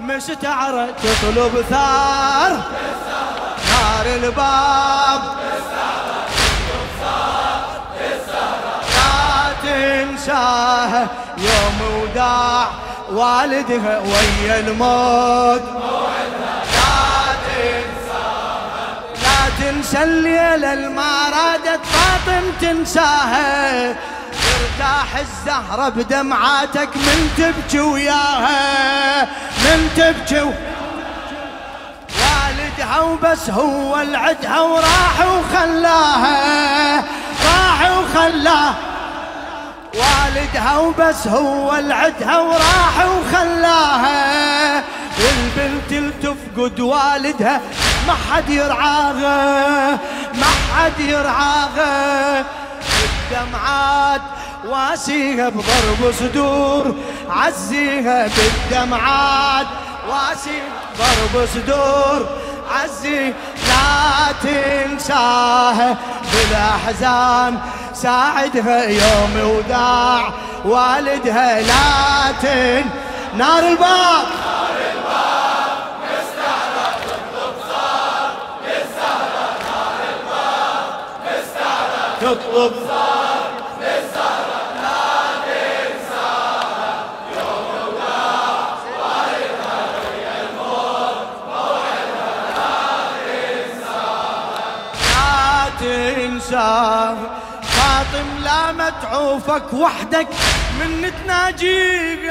مستعرة تطلب ثار. نار الباب. لا تنساها يوم وداع والدها ويا الموت. لا تنساها لا تنسى الليلة الما رادت فاطم تنساها. ترتاح الزهرة بدمعاتك من تبكي وياها من تبكي والدها وبس هو العدها وراح وخلاها راح وخلاها. والدها وبس هو العدها وراح وخلاها. والبنت التفقد والدها ما حد يرعاها ما حد يرعاها. الدمعات واسيها بضرب صدور عزيها بالدمعات. واسيها ضرب صدور عزي لا تنساها. بالأحزان ساعدها يوم وداع والدها لا تن. نار الباب. تطلب لا تنسى فاطم لا متعوفك وحدك من تناجيك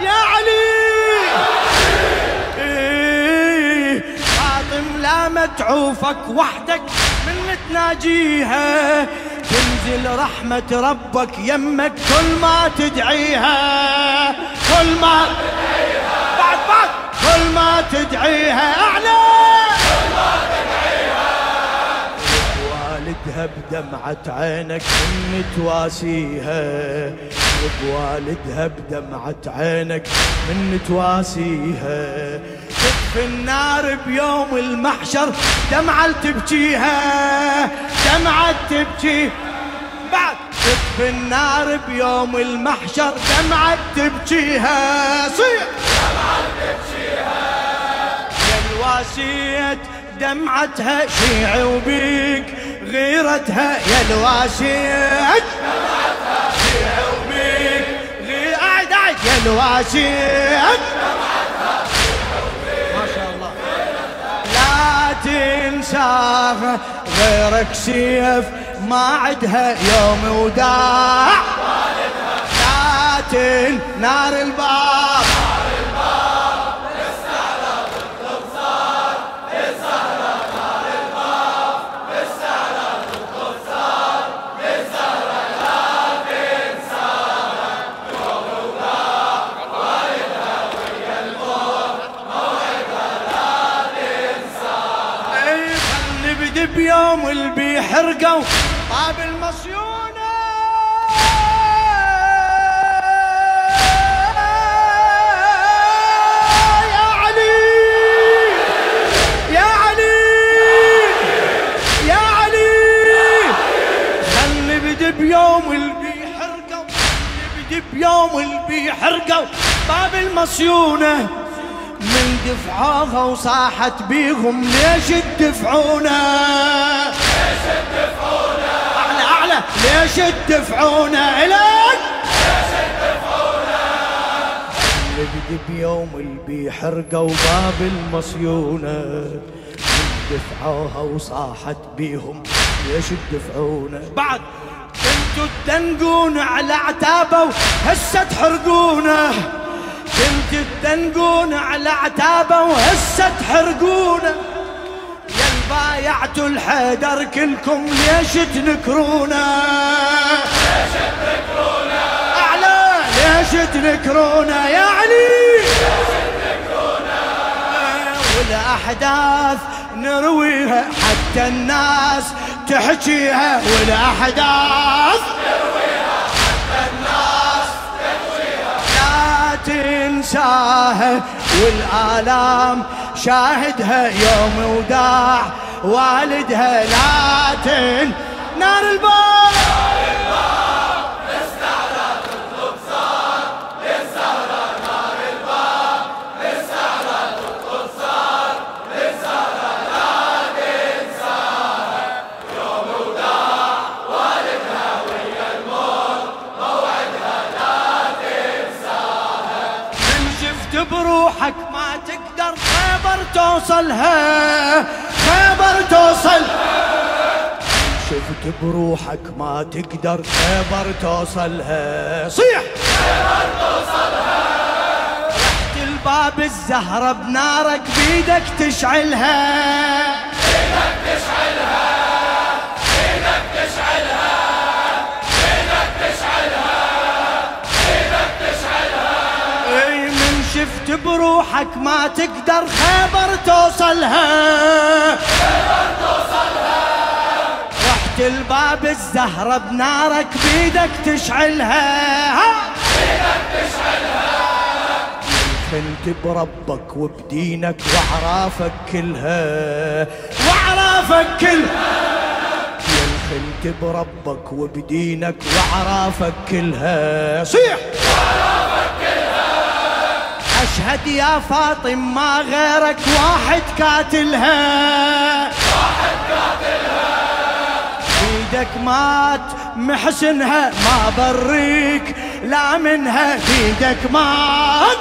يا علي. إيه، فاطم لا متعوفك وحدك من تناجيها تنزل رحمة ربك يمك كل ما تدعيها. كل ما بعد كل ما تدعيها أعلى. والدها بدمعة عينك من تواسيها. وبوالدها بدمعة عينك من تواسيها. تطفي النار بيوم المحشر دمعة تبكيها. دمعة تبكي. بعد تطفي النار بيوم المحشر دمعة تبكيها. صيح. يا الواسية دمعتها شيعي وبيك غيرتها يا الواسية دمعتها شيعي وبيك غير يا الواسية ما شاء الله. لا تنساها غيرك سيف ما عدها يوم وداع. لا تن نار الباب بيوم اللي بيحرقوا طاب المصيونة. يا علي. يا علي. يا علي. خل نبدي بيوم اللي بيحرقوا نبدي بيوم اللي بيحرقوا باب المصيونة. من دفعوها وصاحت بيهم ليش تدفعونا؟ ليش تدفعونا أعلى أعلى. ليش تدفعونا؟ الك نبدي بيوم اللي بيحرقوا باب المصيونة. من دفعوها وصاحت بيهم ليش تدفعونا؟ بعد كنتوا تدنقون على عتابة وهسه تحرقونه كنت تدنقون على عتابة وهسة تحرقونه يا البايعتوا الحيدر كلكم ليش تنكرونا ليش تنكرونا أعلى ليش تنكرونا يا علي. والأحداث نرويها حتى الناس تحكيها والأحداث تنساها والآلام شاهدها يوم وداع والدها لا تن نار الباب بروحك ما تقدر خيبر توصلها خيبر توصل. شفت بروحك ما تقدر خيبر توصلها. صيح. خيبر توصلها رحت الباب الزهرة بنارك بيدك تشعلها. بروحك ما تقدر خيبر توصلها. خيبر توصلها رحت الباب الزهرة بنارك بيدك تشعلها. بيدك تشعلها كنت بربك وبدينك وأعرافك كلها. وأعرافك كلها. خنت بربك وبدينك وأعرافك كلها. صيح! أشهد يا فاطم ما غيرك واحد كاتلها واحد كاتلها بيدك مات محسنها ما بريك. لا منها بيدك مات.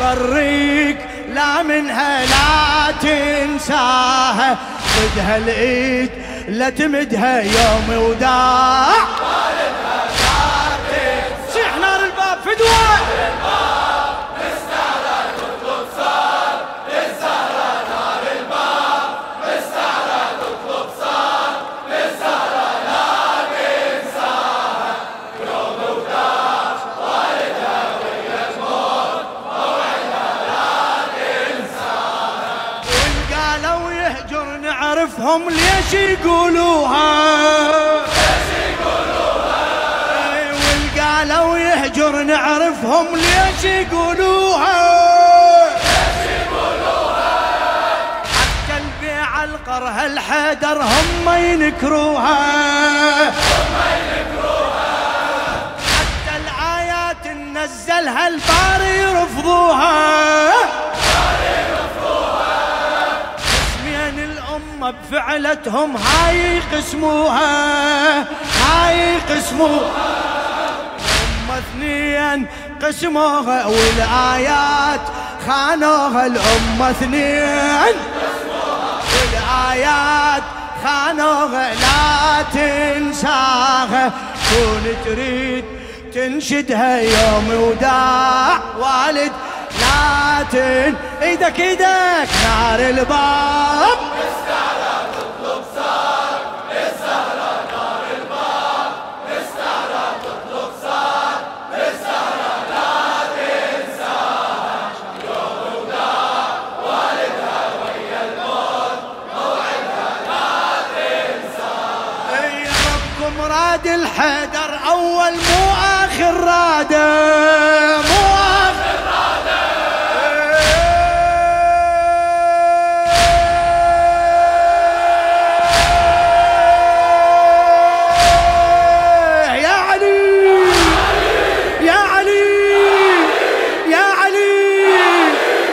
بريك. لا منها لا تنساها. خذها الإيد لا تمدها يوم وداع. نعرفهم ليش يقولوها. والقالوا يهجر نعرفهم ليش يقولوها. ليش يقولوها حتى البيع القره الحيدر هم ينكروها هم ينكروها. حتى الآيات نزلها الباري يرفضوها. بفعلتهم هاي قسموها هاي قسموها. هم اثنين قسموها والآيات خانوها الأمة اثنين والآيات خانوها. لا تنساها كون تريد تنشدها يوم وداع والد. لا تن إيدك إيدك نار الباب. مراد الحيدر أول مو آخر رادة مو آخر رادة. يا علي يا علي يا علي.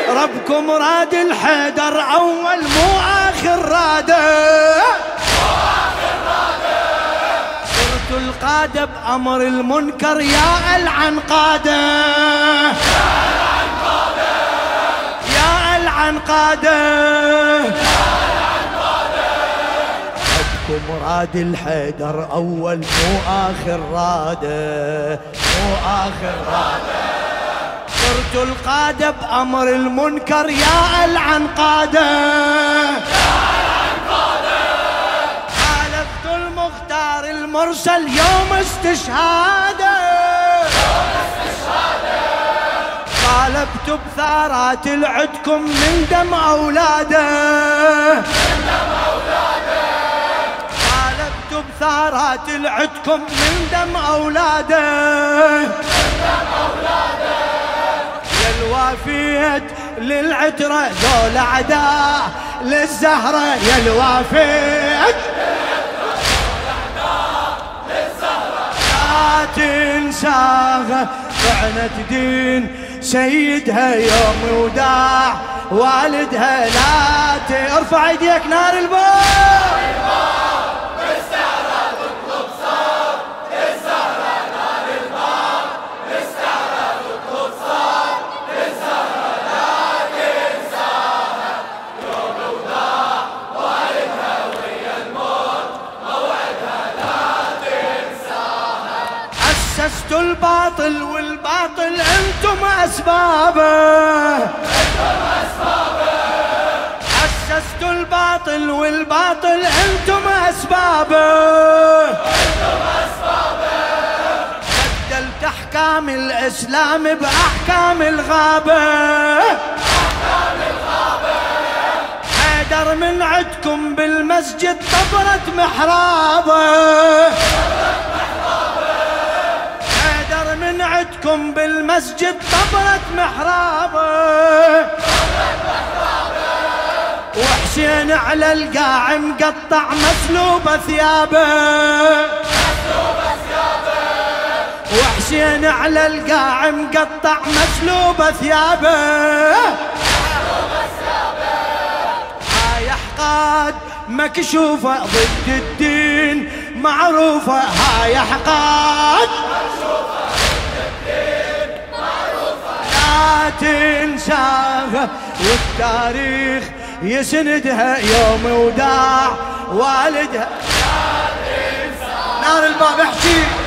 ربكم راد الحيدر أول القادة بأمر المنكر يا العن قادة يا العن قادة حبكم مراد الحيدر أول مو آخر رادة. مو آخر رادة. صرت القادة بأمر المنكر يا العن قادة المرسل يوم استشهاده. يوم استشهاده طالبت بثارات العدكم من دم أولاده. اولاده طالبت بثارات العدكم من دم أولاده. من اولاده يا الوافيت للعترة ذول اعداء للزهرة يا الوافيت تنساها. طعنت دين سيدها يوم وداع والدها لا ارفع ايديك نار الباب أسبابه. أنتم أسبابه أسست الباطل والباطل أنتم أسبابه. أنتم أسبابه بدلت أحكام الإسلام بأحكام الغابة. حيدر من عدكم بالمسجد طبرت محرابة. من عدكم بالمسجد طبرت محرابة. وحسين على القاع مقطع مسلوب ثيابة. وحسين على القاع مقطع مسلوب ثيابة. حقاد مكشوفة ضد الدين معروفة هاي حقاد تنساها والتاريخ يسندها يوم وداع والدها. نار الباب احكي